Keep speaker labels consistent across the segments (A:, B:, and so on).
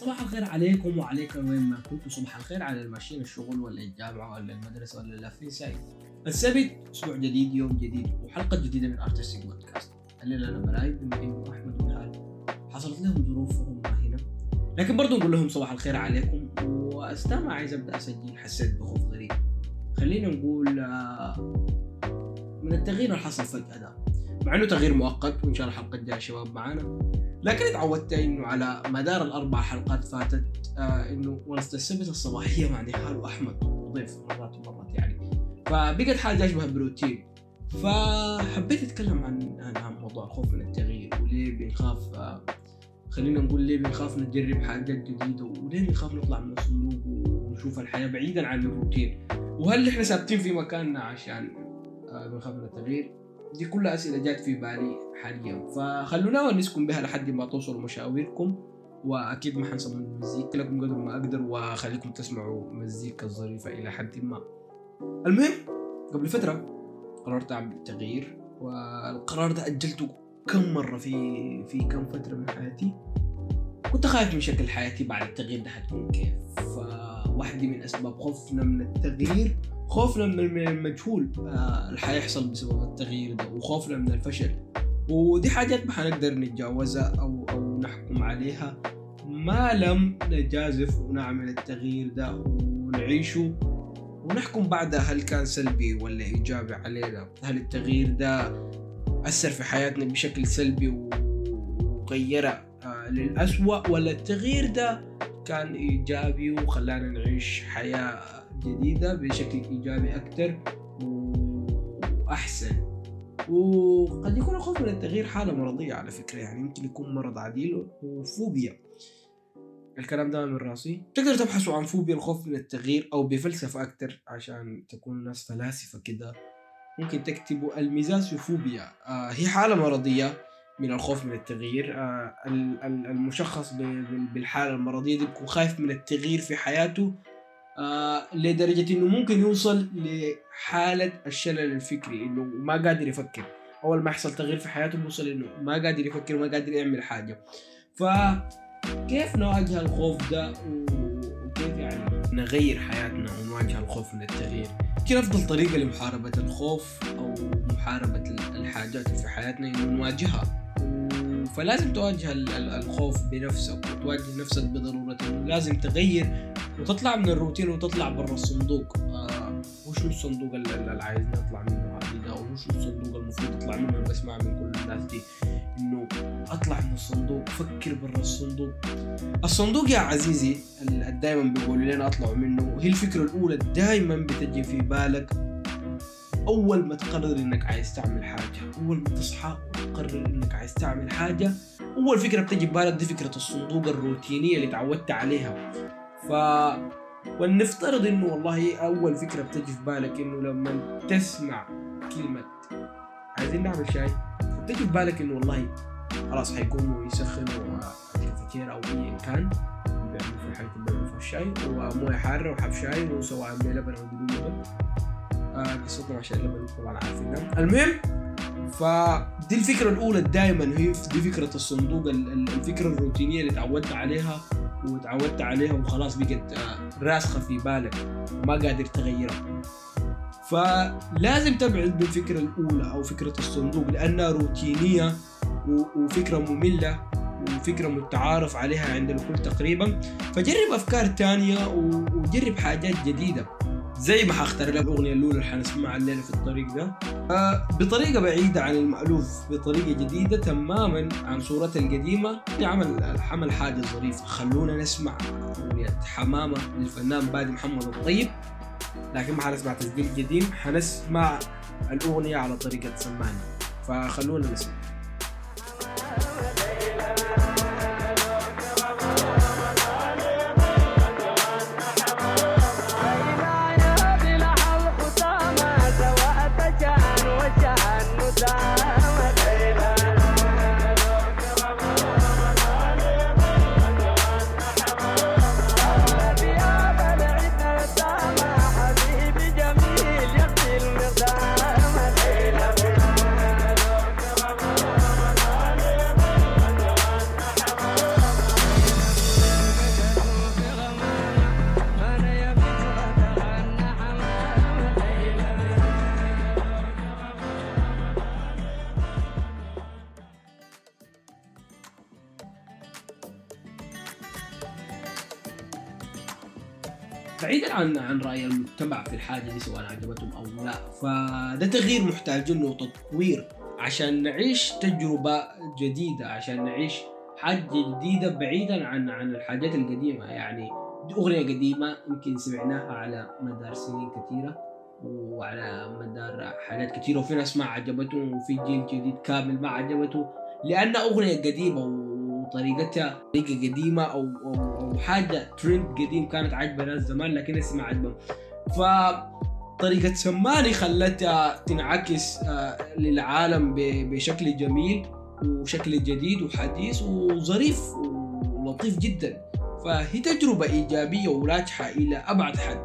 A: صباح الخير عليكم وعليكم وين ما كنتوا. صباح الخير على الماشيين الشغل ولا الجامعة ولا المدرسة ولا اللافين سايق السبت أسبوع جديد يوم جديد وحلقة جديدة من Artistic Podcast الليلة أنا براي بما إنه أحمد ونهال حصلت لهم ظروف وهم هنا. لكن برضو نقول لهم صباح الخير عليكم واستمع عايز أبدأ أسجل حسيت بخوف غريب. خلينا نقول آه، من التغيير اللي حصل فجأة ده مع إنه تغيير مؤقت وإن شاء الله الحلقة الجاية شباب معانا. لكن تعودت إنه على مدار الأربع حلقات فاتت آه إنه ونص السبت الصباحيه مع نهال وأحمد وضيف مرات ومرات يعني. فبقت حاجة أشبه بروتين. فحبيت أتكلم عن عن موضوع الخوف من التغيير وليه بنخاف آه خلينا نقول ليه بنخاف نجرب حاجات جديدة وليه بنخاف نطلع من الصندوق ونشوف الحياة بعيدا عن الروتين. وهل إحنا ثابتين في مكاننا عشان آه بنخاف من التغيير؟ دي كلها أسئلة جات في بالي حاليا. فخلونا ونسكن بها لحد ما توصلوا مشاويركم وأكيد ما حنصب من المزيكا لكم قدر ما أقدر وأخليكم تسمعوا مزيكا ظريفة إلى حد ما. المهم قبل فترة قررت أعمل تغيير والقرار ده أجلته كم مرة في في كم فترة من حياتي. كنت خايف من شكل حياتي بعد التغيير ده حتكون كيف. فواحدة من أسباب خوفنا من التغيير خوفنا من المجهول. آه، اللي حيحصل بسبب التغيير ده وخوفنا من الفشل. ودي حاجات ما حنقدر نتجاوزها أو أو نحكم عليها. ما لم نجازف ونعمل التغيير ده ونعيشه. ونحكم بعدها هل كان سلبي ولا إيجابي علينا. هل التغيير ده أثر في حياتنا بشكل سلبي وغيرها للأسوأ ولا التغيير ده كان إيجابي وخلانا نعيش حياة جديدة بشكل إيجابي أكثر وأحسن. وقد يكون الخوف من التغيير حالة مرضية على فكرة يعني يمكن يكون مرض عديل وفوبيا. الكلام ده من راسي. تقدر تبحثوا عن فوبيا الخوف من التغيير أو بفلسفة أكثر عشان تكون ناس فلاسفة كده. ممكن تكتبوا المزاج فوبيا. آه هي حالة مرضية. من الخوف من التغيير آه المشخص بالحالة المرضية دي بيكون خايف من التغيير في حياته آه لدرجة إنه ممكن يوصل لحالة الشلل الفكري إنه ما قادر يفكر. أول ما يحصل تغيير في حياته بيوصل إنه ما قادر يفكر وما قادر يعمل حاجة. فكيف نواجه الخوف ده؟ وكيف يعني نغير حياتنا ونواجه الخوف من التغيير؟ يمكن أفضل طريقة لمحاربة الخوف أو محاربة الحاجات اللي في حياتنا إنه نواجهها. فلازم تواجه الخوف بنفسك وتواجه نفسك بضرورة إنه لازم تغير وتطلع من الروتين وتطلع برا الصندوق. آه وشو الصندوق اللي عايز نطلع منه عادي أو وشو الصندوق المفروض اطلع منه؟ اللي بسمع من كل الناس دي إنه أطلع من الصندوق فكر برا الصندوق. الصندوق يا عزيزي اللي دائما بيقولوا لنا اطلعوا منه. هي الفكرة الأولى دائما بتجي في بالك أول ما تقرر إنك عايز تعمل حاجة أول ما تصحى وتقرر إنك عايز تعمل حاجة أول فكرة بتجي ببالك دي فكرة الصندوق الروتينية اللي تعودت عليها. ف ولنفترض إنه والله أول فكرة بتجي في بالك إنه لما تسمع كلمة عايزين نعمل شاي؟ بتجي في بالك إنه والله خلاص حيقوموا يسخنوا الكافيتيرا أو ايا كان بيعملوا في حاجة بيعملوا في الشاي ومويه حاره وحب شاي وسواء بلبن أو بدون لبن قصتنا شاي اللبن طبعا عارفينها المهم فدي الفكرة الأولى دائما هي دي فكرة الصندوق الفكرة الروتينية اللي تعودت عليها وتعودت عليها وخلاص بقت آه، راسخة في بالك وما قادر تغيرها. فلازم تبعد بالفكرة الأولى أو فكرة الصندوق لأنها روتينية وفكرة مملة وفكرة متعارف عليها عند الكل تقريبا. فجرب أفكار تانية وجرب حاجات جديدة. زي ما حختار لك الاغنيه الأولى اللي حنسمعها الليلة في الطريق ده آه بطريقة بعيدة عن المألوف بطريقة جديدة تماما عن صورتها القديمة عمل عمل حاجة ظريفه خلونا نسمع أغنية حمامة للفنان بادي محمد الطيب. لكن ما حنسمع تسجيل قديم حنسمع الأغنية على طريقة سمانه فخلونا نسمع. بعيدا عن عن رأي المجتمع في الحاجة دي سواء عجبتهم أو لا. فده تغيير محتاج له تطوير عشان نعيش تجربة جديدة عشان نعيش حاجة جديدة بعيدا عن عن الحاجات القديمة. يعني دي أغنية قديمة يمكن سمعناها على مدار سنين كثيرة وعلى مدار حاجات كثيرة وفي ناس ما عجبتهم وفي جيل جديد كامل ما عجبته لأنها أغنية قديمة وطريقتها طريقة قديمة أو أو, أو حاجة ترند قديم كانت عاجبة ناس زمان لكن هسه ما ف طريقة سماني خلتها تنعكس آه، للعالم بشكل جميل وشكل جديد وحديث وظريف ولطيف جدا. فهي تجربة إيجابية وناجحة إلى أبعد حد.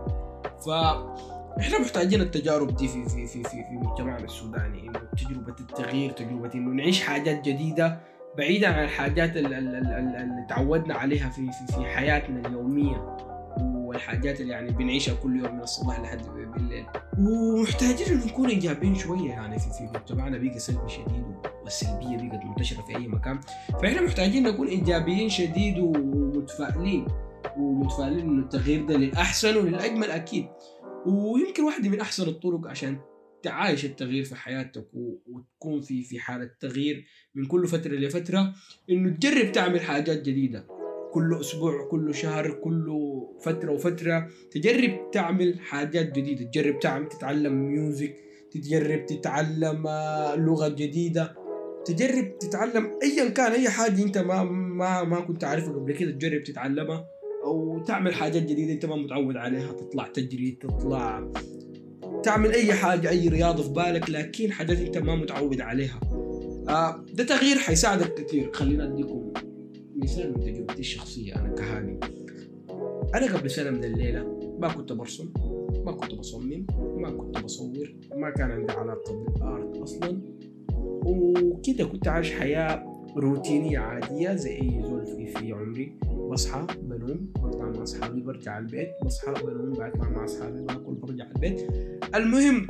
A: فإحنا محتاجين التجارب دي في في في في, في مجتمعنا السوداني إنه تجربة التغيير تجربة إنه نعيش حاجات جديدة بعيدا عن الحاجات اللي تعودنا عليها في في, حياتنا اليومية والحاجات اللي يعني بنعيشها كل يوم من الصباح لحد بالليل. ومحتاجين إنه نكون إيجابيين شوية يعني في في مجتمعنا بقى سلبي شديد والسلبية بقت منتشرة في أي مكان. فإحنا محتاجين نكون إيجابيين شديد ومتفائلين ومتفائلين إنه التغيير ده للأحسن وللأجمل أكيد. ويمكن واحدة من أحسن الطرق عشان تعايش التغيير في حياتك وتكون في في حالة تغيير من كل فترة لفتره إنه تجرب تعمل حاجات جديدة. كل أسبوع كل شهر كل فترة وفترة تجرب تعمل حاجات جديدة. تجرب تعمل تتعلم ميوزك تجرب تتعلم آه، لغة جديدة. تجرب تتعلم ايا كان أي حاجة أنت ما ما ما كنت عارفها قبل كده تجرب تتعلمها أو تعمل حاجات جديدة أنت ما متعود عليها. تطلع تجري تطلع تعمل أي حاجة أي رياضة في بالك لكن حاجات أنت ما متعود عليها. آه ده تغيير حيساعدك كثير خلينا أديكم مثال من تجربتي الشخصية أنا كهاني أنا قبل سنة من الليلة ما كنت برسم ما كنت بصمم ما كنت بصور ما كان عندي علاقة بالآرت أصلا. وكده كنت عايش حياة روتينية عادية زي أي زول في, في عمري. بصحى بنوم بطلع مع أصحابي برجع البيت بصحى بنوم بطلع مع أصحابي باكل برجع البيت. المهم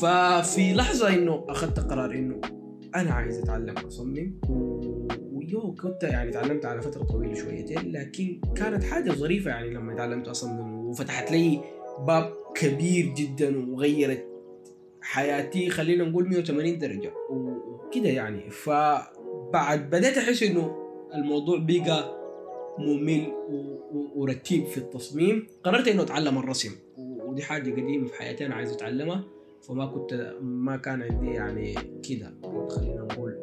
A: ففي لحظة إنه أخذت قرار إنه أنا عايز أتعلم أصمم ويو كنت يعني تعلمت على فترة طويلة شويتين لكن كانت حاجة ظريفة يعني لما تعلمت أصمم وفتحت لي باب كبير جدا وغيرت حياتي خلينا نقول 180 درجة وكده يعني. فبعد بديت أحس إنه الموضوع بقى ممل ورتيب في التصميم. قررت إنه أتعلم الرسم ودي حاجة قديمة في حياتي أنا عايز أتعلمها فما كنت ما كان عندي يعني كده. خلينا نقول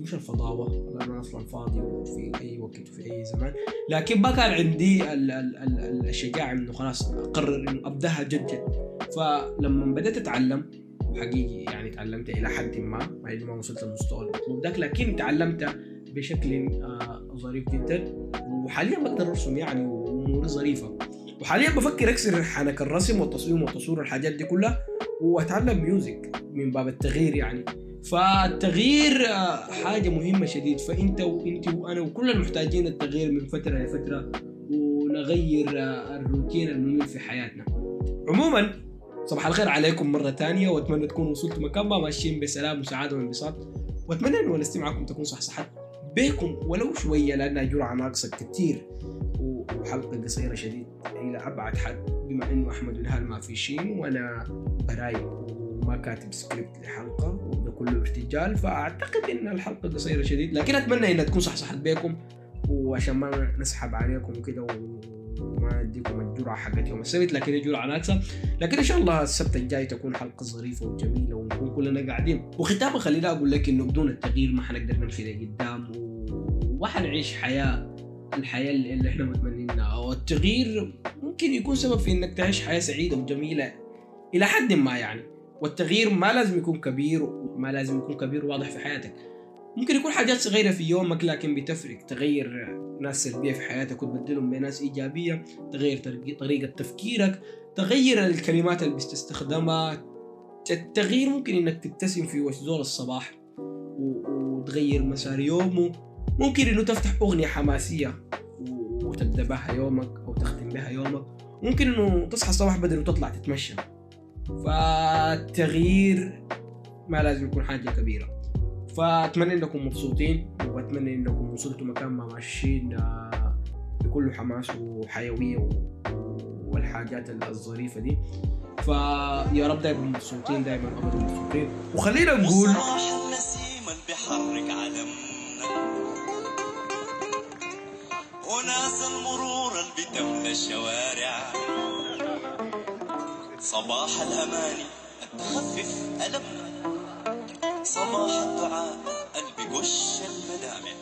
A: مش الفضاوة أنا أصلا فاضي وفي أي وقت وفي أي زمان. لكن ما كان عندي ال ال ال الشجاعه إنه خلاص أقرر إنه أبدأها جد جد. فلما بدأت أتعلم حقيقي يعني تعلمت إلى حد ما ما ما وصلت للمستوى المطلوب ذاك لكن تعلمت بشكل آه ظريف جدا. وحاليا بقدر ارسم يعني وأموري ظريفة. وحاليا بفكر أكسر حنك الرسم والتصميم والتصوير والحاجات دي كلها وأتعلم ميوزك من باب التغيير يعني. فالتغيير آه، حاجة مهمة شديد. فأنت وأنت وأنا وكلنا محتاجين التغيير من فترة لفترة ونغير آه، الروتين الممل في حياتنا. عموما صباح الخير عليكم مرة ثانية وأتمنى تكونوا وصلتوا مكان ما ماشيين بسلام وسعادة وانبساط. وأتمنى أنه معكم تكون صحصحت بيكم ولو شوية لأنها جرعة ناقصة كثير وحلقة قصيرة شديد. إلى أبعد حد بما أنه أحمد ونهال ما في شيء وأنا براي ما كاتب سكريبت لحلقة وده كله ارتجال فأعتقد إن الحلقة قصيرة شديد. لكن أتمنى إنها تكون صحصحت بيكم وعشان ما نسحب عليكم وكده وما أديكم الجرعة حقت يوم السبت لكن الجرعه ناقصة. لكن إن شاء الله السبت الجاي تكون حلقة ظريفة وجميلة ونكون كلنا قاعدين. وختاما خليني أقول لك إنه بدون التغيير ما حنقدر نمشي لقدام وما حنعيش حياة الحياة اللي إحنا متمنينها. والتغيير ممكن يكون سبب في إنك تعيش حياة سعيدة وجميلة إلى حد ما يعني. والتغيير ما لازم يكون كبير وما لازم يكون كبير واضح في حياتك. ممكن يكون حاجات صغيرة في يومك لكن بتفرق. تغير ناس سلبية في حياتك وتبدلهم بناس إيجابية تغير طريقة تفكيرك تغير الكلمات اللي بتستخدمها. التغيير ممكن إنك تبتسم في وجه زول الصباح وتغير مسار يومه. ممكن إنه تفتح أغنية حماسية وتبدأ بها يومك أو تختم بها يومك. ممكن إنه تصحى الصباح بدري وتطلع تتمشى. فالتغيير ما لازم يكون حاجة كبيرة. فأتمنى إنكم مبسوطين وأتمنى إنكم وصلتوا مكان ما ماشيين آه، بكل حماس وحيوية والحاجات الظريفة دي. فيا رب دائما مبسوطين دائما ابدا مبسوطين. وخلينا نقول
B: النسيم اللي بيحرك علمنا وناس المرور اللي بتملى الشوارع. صباح الأماني التخفف ألمنا صباح الدعاء اللي بيقش المدامع.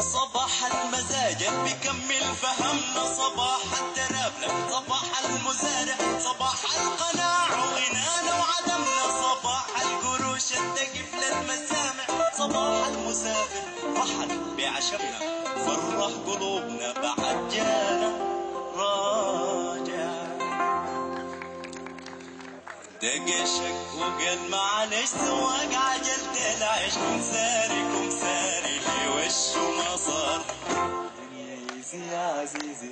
B: صباح المزاج بيكمل فهمنا. صباح الترابلة صباح المزارع صباح القناع وغنانا وعدمنا. صباح القروش التقف للمسامع. صباح المسافر رحل بعشمنا فرح قلوبنا بعد جانا. راجع دقشك وقال معلش سواق عجلت العيش كن ساري كن ساري لي وشه ما صار. يا عزيزي